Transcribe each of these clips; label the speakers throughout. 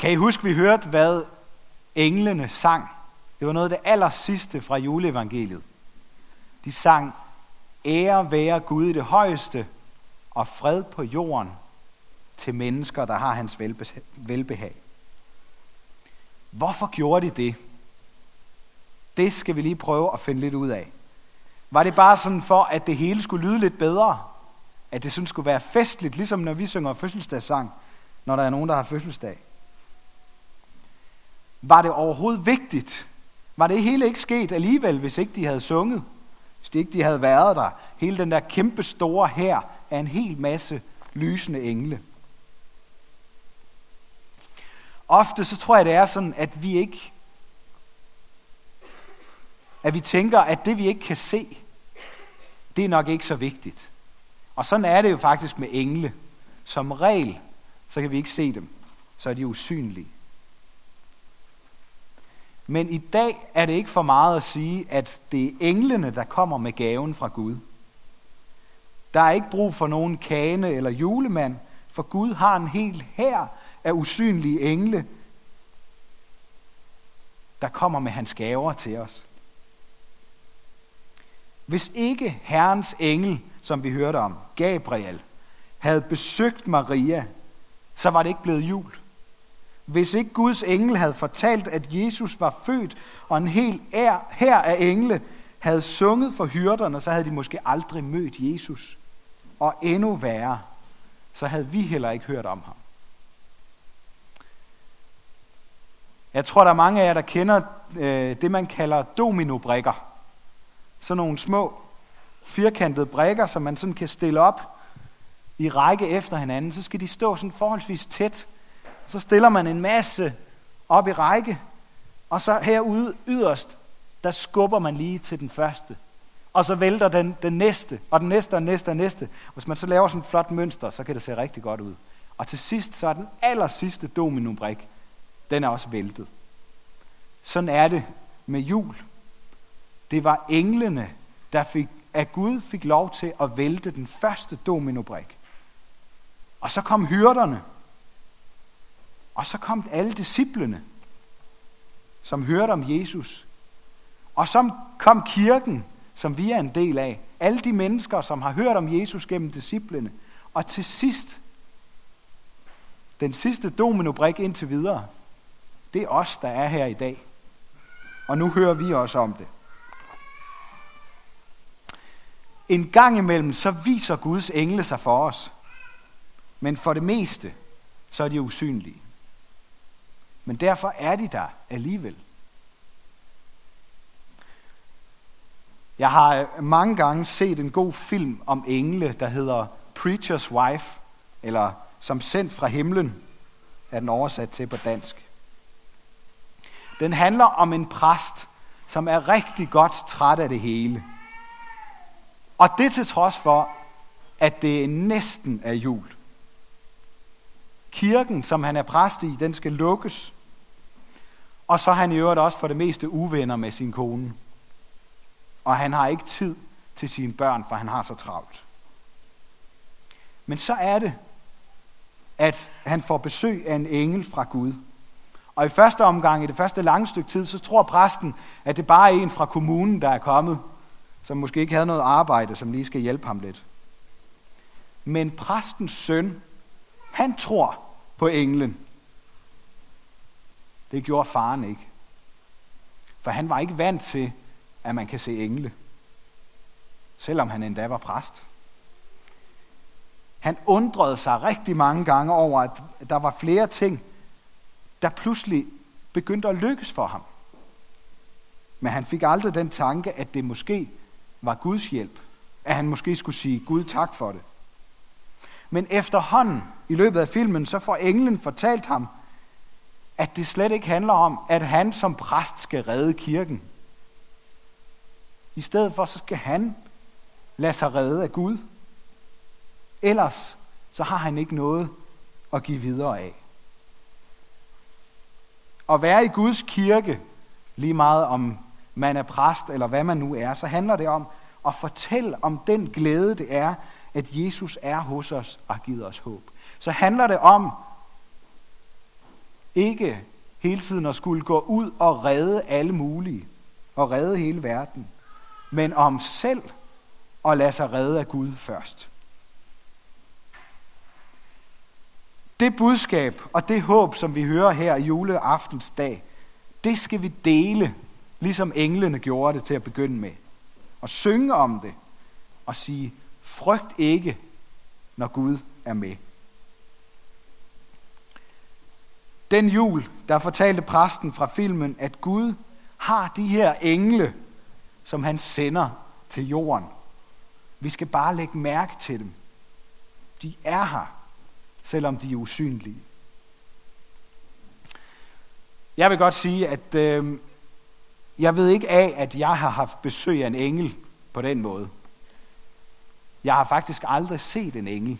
Speaker 1: Kan I huske, vi hørte, hvad englene sang? Det var noget af det aller sidste fra juleevangeliet. De sang, ære være Gud i det højeste, og fred på jorden til mennesker, der har hans velbehag. Hvorfor gjorde de det? Det skal vi lige prøve at finde lidt ud af. Var det bare sådan for, at det hele skulle lyde lidt bedre? At det sådan skulle være festligt, ligesom når vi synger fødselsdagssang, når der er nogen, der har fødselsdag? Var det overhovedet vigtigt? Var det hele ikke sket alligevel, hvis ikke de havde sunget? Hvis de ikke de havde været der? Hele den der kæmpe store her af en hel masse lysende engle. Ofte så tror jeg, det er sådan, at vi ikke at vi tænker, at det vi ikke kan se, det er nok ikke så vigtigt. Og sådan er det jo faktisk med engle. Som regel, så kan vi ikke se dem. Så er de usynlige. Men i dag er det ikke for meget at sige, at det er englene, der kommer med gaven fra Gud. Der er ikke brug for nogen kane eller julemand, for Gud har en hel hær af usynlige engle, der kommer med hans gaver til os. Hvis ikke Herrens engel, som vi hørte om, Gabriel, havde besøgt Maria, så var det ikke blevet jul. Hvis ikke Guds engel havde fortalt, at Jesus var født, og en hel her af engle havde sunget for hyrderne, så havde de måske aldrig mødt Jesus. Og endnu værre, så havde vi heller ikke hørt om ham. Jeg tror, der er mange af jer, der kender øh, det, man kalder dominobrikker. Sådan nogle små firkantede brikker, som man sådan kan stille op i række efter hinanden. Så skal de stå sådan forholdsvis tæt. Så stiller man en masse op i række, og så herude yderst, der skubber man lige til den første. Og så vælter den, den næste, og den næste, og den næste, og den næste. Hvis man så laver sådan et flot mønster, så kan det se rigtig godt ud. Og til sidst, så er den aller sidste dominobrik, den er også væltet. Sådan er det med jul. Det var englene, der fik, at Gud fik lov til at vælte den første dominobrik. Og så kom hyrderne. Og så kom alle disciplene, som hørte om Jesus. Og så kom kirken, som vi er en del af. Alle de mennesker, som har hørt om Jesus gennem disciplene. Og til sidst, den sidste dominobrik indtil videre, det er os, der er her i dag. Og nu hører vi også om det. En gang imellem, så viser Guds engle sig for os. Men for det meste, så er de usynlige. Men derfor er de der alligevel. Jeg har øh, mange gange set en god film om engle, der hedder Preacher's Wife, eller som sendt fra himlen, er den oversat til på dansk. Den handler om en præst, som er rigtig godt træt af det hele. Og det til trods for, at det næsten er jul. Kirken, som han er præst i, den skal lukkes. Og så er han i øvrigt også for det meste uvenner med sin kone. Og han har ikke tid til sine børn, for han har så travlt. Men så er det, at han får besøg af en engel fra Gud. Og i første omgang, i det første lange stykke tid, så tror præsten, at det bare er en fra kommunen, der er kommet, som måske ikke havde noget arbejde, som lige skal hjælpe ham lidt. Men præstens søn, han tror på englen. Det gjorde faren ikke. For han var ikke vant til, at man kan se engle. Selvom han endda var præst. Han undrede sig rigtig mange gange over, at der var flere ting, der pludselig begyndte at lykkes for ham. Men han fik aldrig den tanke, at det måske var Guds hjælp. At han måske skulle sige Gud tak for det. Men efterhånden, i løbet af filmen, så får englen fortalt ham, at det slet ikke handler om, at han som præst skal redde kirken. I stedet for, så skal han lade sig redde af Gud. Ellers, så har han ikke noget at give videre af. At være i Guds kirke, lige meget om man er præst eller hvad man nu er, så handler det om at fortælle om den glæde, det er, at Jesus er hos os og har givet os håb. Så handler det om Ikke hele tiden at skulle gå ud og redde alle mulige, og redde hele verden, men om selv at lade sig redde af Gud først. Det budskab og det håb, som vi hører her i juleaftens dag, det skal vi dele, ligesom englene gjorde det til at begynde med. Og synge om det og sige, frygt ikke, når Gud er med. Den jul, der fortalte præsten fra filmen, at Gud har de her engle, som han sender til jorden. Vi skal bare lægge mærke til dem. De er her, selvom de er usynlige. Jeg vil godt sige, at øh, jeg ved ikke af, at jeg har haft besøg af en engel på den måde. Jeg har faktisk aldrig set en engel.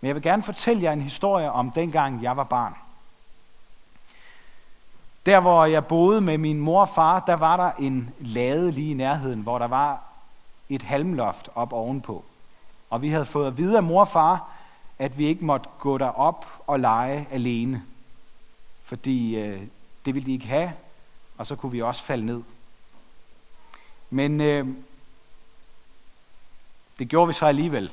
Speaker 1: Men jeg vil gerne fortælle jer en historie om dengang jeg var barn. Der hvor jeg boede med min mor og far, der var der en lade lige i nærheden, hvor der var et halmloft op ovenpå. Og vi havde fået at vide af mor og far, at vi ikke måtte gå derop og lege alene. Fordi øh, det ville de ikke have, og så kunne vi også falde ned. Men øh, det gjorde vi så alligevel.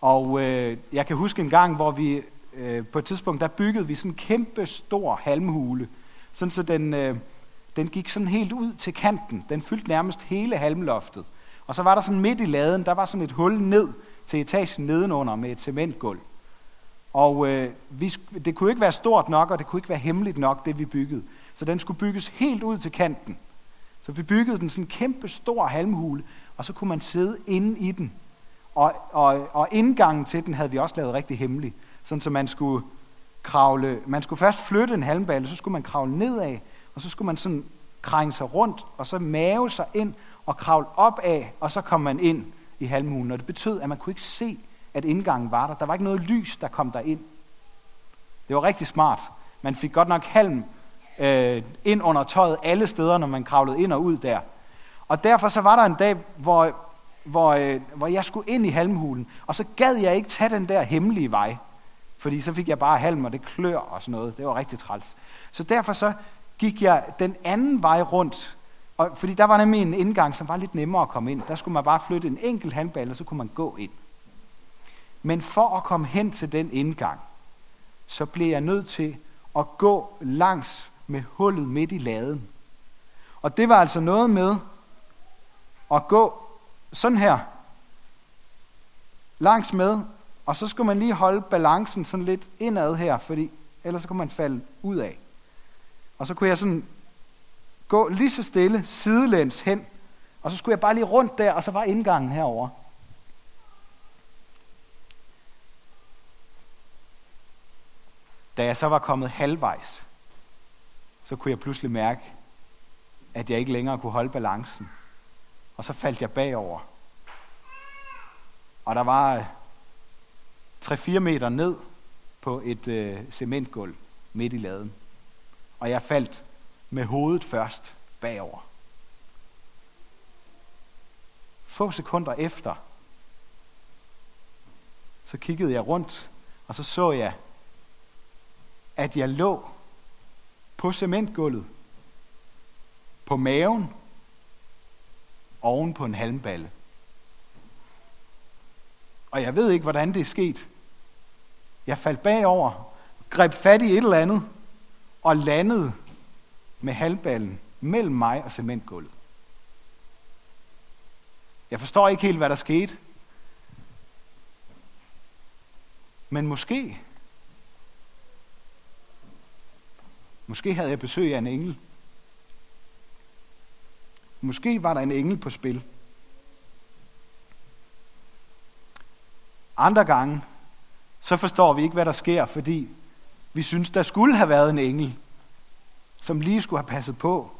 Speaker 1: Og øh, jeg kan huske en gang, hvor vi øh, på et tidspunkt, der byggede vi sådan en kæmpe stor halmhule, sådan så den, øh, den gik sådan helt ud til kanten. Den fyldte nærmest hele halmloftet. Og så var der sådan midt i laden, der var sådan et hul ned til etagen nedenunder med et cementgulv. Og øh, vi, det kunne ikke være stort nok, og det kunne ikke være hemmeligt nok, det vi byggede. Så den skulle bygges helt ud til kanten. Så vi byggede den sådan en kæmpe stor halmhule, og så kunne man sidde inde i den. Og, og, og indgangen til den havde vi også lavet rigtig hemmelig. Sådan så man skulle kravle, man skulle først flytte en halmballe, så skulle man kravle nedad, og så skulle man sådan krænge sig rundt, og så mave sig ind og kravle op af, og så kom man ind i halmhulen. Og det betød, at man kunne ikke se, at indgangen var der. Der var ikke noget lys, der kom der ind. Det var rigtig smart. Man fik godt nok halm øh, ind under tøjet alle steder, når man kravlede ind og ud der. Og derfor så var der en dag, hvor, hvor, øh, hvor jeg skulle ind i halmhulen, og så gad jeg ikke tage den der hemmelige vej. Fordi så fik jeg bare halm, og det klør og sådan noget. Det var rigtig træls. Så derfor så gik jeg den anden vej rundt. Og, fordi der var nemlig en indgang, som var lidt nemmere at komme ind. Der skulle man bare flytte en enkelt halmballe, og så kunne man gå ind. Men for at komme hen til den indgang, så blev jeg nødt til at gå langs med hullet midt i laden. Og det var altså noget med at gå sådan her, langs med, og så skulle man lige holde balancen sådan lidt indad her, fordi ellers så kunne man falde ud af. Og så kunne jeg sådan gå lige så stille sidelæns hen, og så skulle jeg bare lige rundt der, og så var indgangen herover. Da jeg så var kommet halvvejs, så kunne jeg pludselig mærke, at jeg ikke længere kunne holde balancen. Og så faldt jeg bagover. Og der var øh, 3-4 meter ned på et øh, cementgulv midt i laden. Og jeg faldt med hovedet først bagover. Få sekunder efter, så kiggede jeg rundt, og så så jeg, at jeg lå på cementgulvet, på maven, oven på en halmballe. Og jeg ved ikke, hvordan det er sket. Jeg faldt bagover, greb fat i et eller andet, og landede med halmballen mellem mig og cementgulvet. Jeg forstår ikke helt, hvad der skete. Men måske, måske havde jeg besøg af en engel. Måske var der en engel på spil. Andre gange, så forstår vi ikke, hvad der sker, fordi vi synes, der skulle have været en engel, som lige skulle have passet på,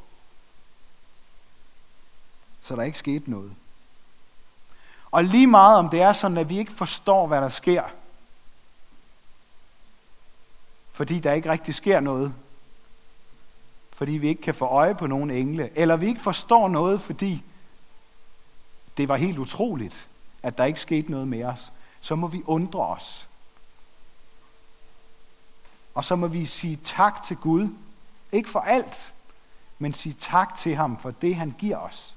Speaker 1: så der ikke skete noget. Og lige meget om det er sådan, at vi ikke forstår, hvad der sker, fordi der ikke rigtig sker noget, fordi vi ikke kan få øje på nogen engle, eller vi ikke forstår noget, fordi det var helt utroligt, at der ikke skete noget med os, så må vi undre os. Og så må vi sige tak til Gud. Ikke for alt, men sige tak til ham for det, han giver os.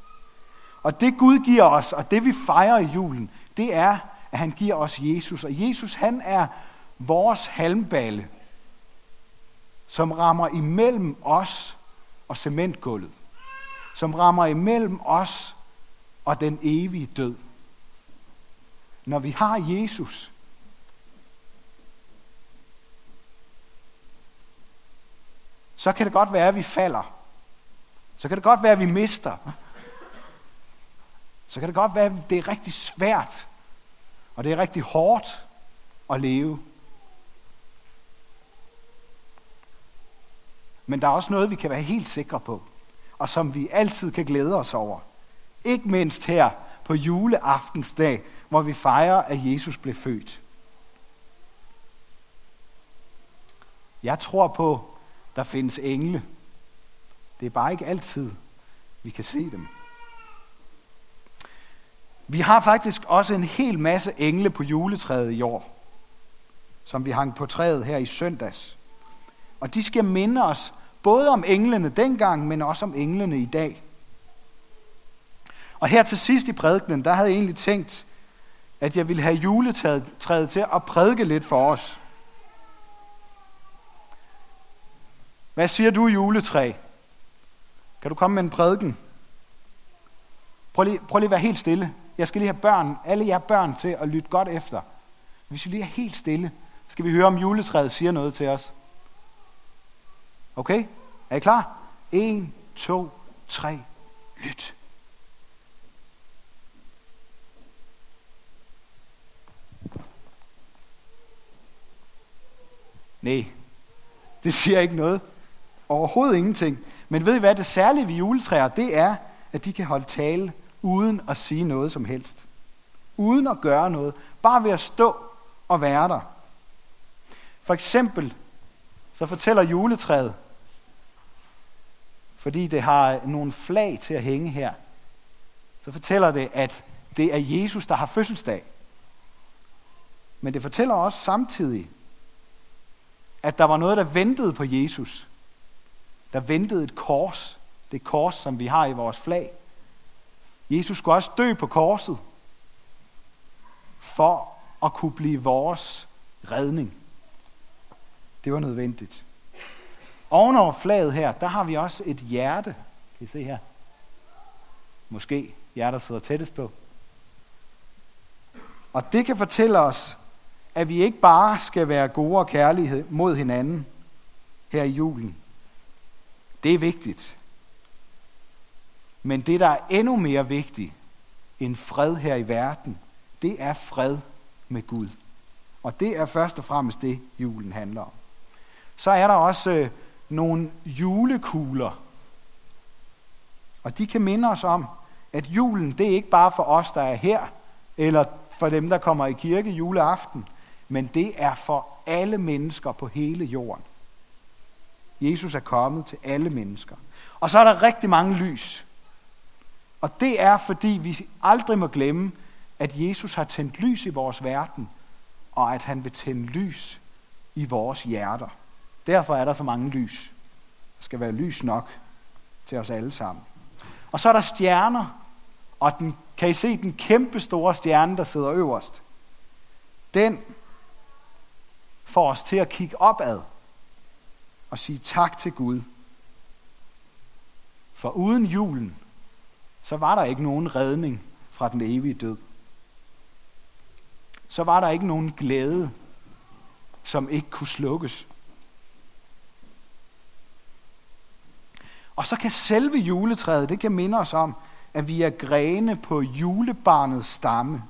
Speaker 1: Og det Gud giver os, og det vi fejrer i julen, det er, at han giver os Jesus. Og Jesus, han er vores halmballe, som rammer imellem os og cementgulvet. Som rammer imellem os og den evige død. Når vi har Jesus, så kan det godt være, at vi falder. Så kan det godt være, at vi mister. Så kan det godt være, at det er rigtig svært, og det er rigtig hårdt at leve. Men der er også noget, vi kan være helt sikre på, og som vi altid kan glæde os over. Ikke mindst her på juleaftensdag, hvor vi fejrer, at Jesus blev født. Jeg tror på, der findes engle. Det er bare ikke altid, vi kan se dem. Vi har faktisk også en hel masse engle på juletræet i år, som vi hang på træet her i søndags. Og de skal minde os både om englene dengang, men også om englene i dag. Og her til sidst i prædikenen, der havde jeg egentlig tænkt, at jeg ville have juletræet til at prædike lidt for os. Hvad siger du, juletræ? Kan du komme med en prædiken? Prøv lige, prøv lige at være helt stille. Jeg skal lige have børn, alle jer børn til at lytte godt efter. Hvis vi lige er helt stille, skal vi høre, om juletræet siger noget til os. Okay? Er I klar? 1, 2, 3, lyt. Nej, det siger ikke noget. Overhovedet ingenting. Men ved I hvad, det særlige ved juletræer, det er, at de kan holde tale uden at sige noget som helst. Uden at gøre noget. Bare ved at stå og være der. For eksempel, så fortæller juletræet, fordi det har nogle flag til at hænge her, så fortæller det, at det er Jesus, der har fødselsdag. Men det fortæller også samtidig, at der var noget, der ventede på Jesus. Der ventede et kors. Det kors, som vi har i vores flag. Jesus skulle også dø på korset, for at kunne blive vores redning. Det var nødvendigt. Ovenover flaget her, der har vi også et hjerte. Kan I se her? Måske hjertet sidder tættest på. Og det kan fortælle os, at vi ikke bare skal være gode og kærlighed mod hinanden her i julen. Det er vigtigt. Men det, der er endnu mere vigtigt end fred her i verden, det er fred med Gud. Og det er først og fremmest det, julen handler om. Så er der også øh, nogle julekugler. Og de kan minde os om, at julen, det er ikke bare for os, der er her, eller for dem, der kommer i kirke juleaften, men det er for alle mennesker på hele jorden. Jesus er kommet til alle mennesker. Og så er der rigtig mange lys. Og det er, fordi vi aldrig må glemme, at Jesus har tændt lys i vores verden, og at han vil tænde lys i vores hjerter. Derfor er der så mange lys. Der skal være lys nok til os alle sammen. Og så er der stjerner, og den, kan I se den kæmpe store stjerne, der sidder øverst? Den får os til at kigge opad og sige tak til Gud. For uden julen, så var der ikke nogen redning fra den evige død. Så var der ikke nogen glæde, som ikke kunne slukkes. Og så kan selve juletræet, det kan minde os om, at vi er grene på julebarnets stamme.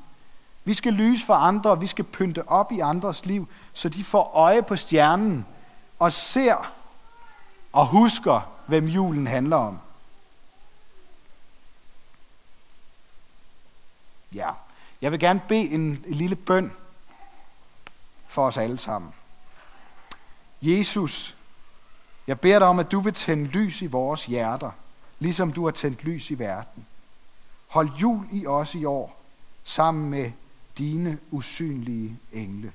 Speaker 1: Vi skal lyse for andre, vi skal pynte op i andres liv, så de får øje på stjernen og ser og husker, hvem julen handler om. Ja, jeg vil gerne bede en lille bøn for os alle sammen. Jesus, jeg beder dig om, at du vil tænde lys i vores hjerter, ligesom du har tændt lys i verden. Hold jul i os i år, sammen med dine usynlige engle.